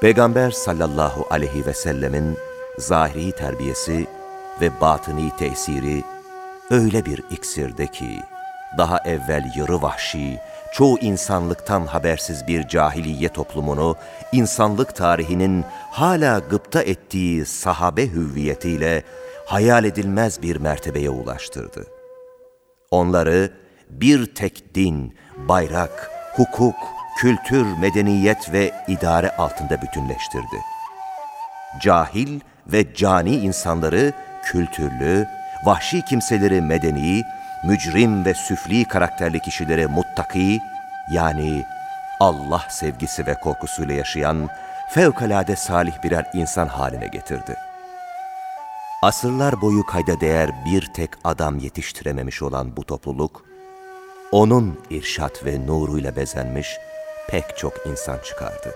Peygamber sallallahu aleyhi ve sellemin zahiri terbiyesi ve batıni tesiri öyle bir iksirde ki, daha evvel yarı vahşi, çoğu insanlıktan habersiz bir cahiliye toplumunu, insanlık tarihinin hala gıpta ettiği sahabe hüviyetiyle hayal edilmez bir mertebeye ulaştırdı. Onları bir tek din, bayrak, hukuk, kültür, medeniyet ve idare altında bütünleştirdi. Cahil ve cani insanları kültürlü, vahşi kimseleri medeni, mücrim ve süfli karakterli kişileri muttaki, yani Allah sevgisi ve korkusuyla yaşayan fevkalade salih birer insan haline getirdi. Asırlar boyu kayda değer bir tek adam yetiştirememiş olan bu topluluk, onun irşat ve nuruyla bezenmiş pek çok insan çıkardı.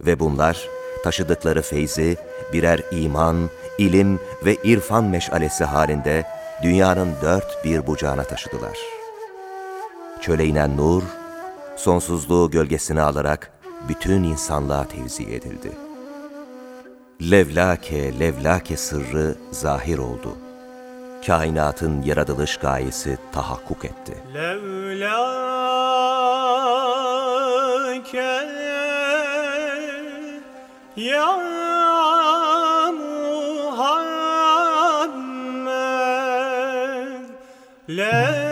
Ve bunlar taşıdıkları feyzi birer iman, ilim ve irfan meşalesi halinde dünyanın dört bir bucağına taşıdılar. Çöle inen nur, sonsuzluğu gölgesine alarak bütün insanlığa tevzi edildi. Levlake, levlake sırrı zahir oldu. Kainatın yaratılış gayesi tahakkuk etti. Levlake لا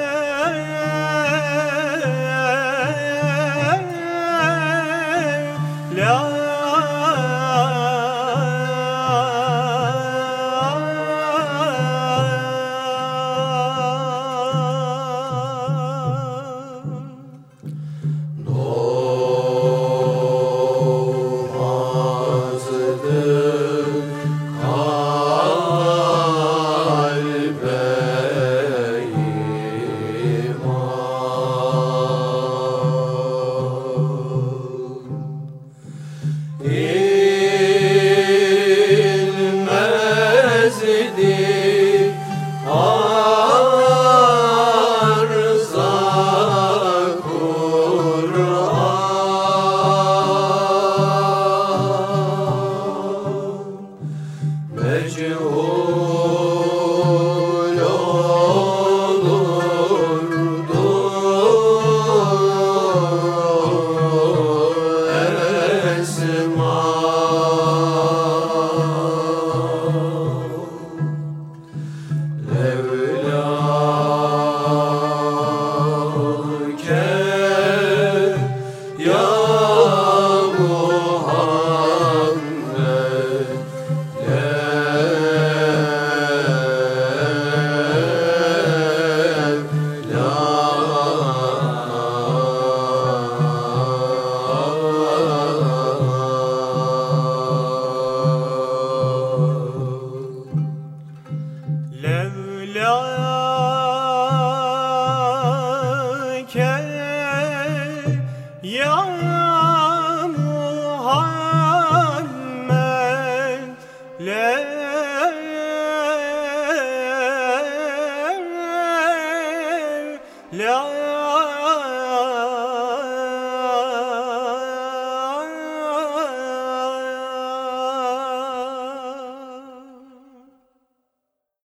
ya Muhammed لا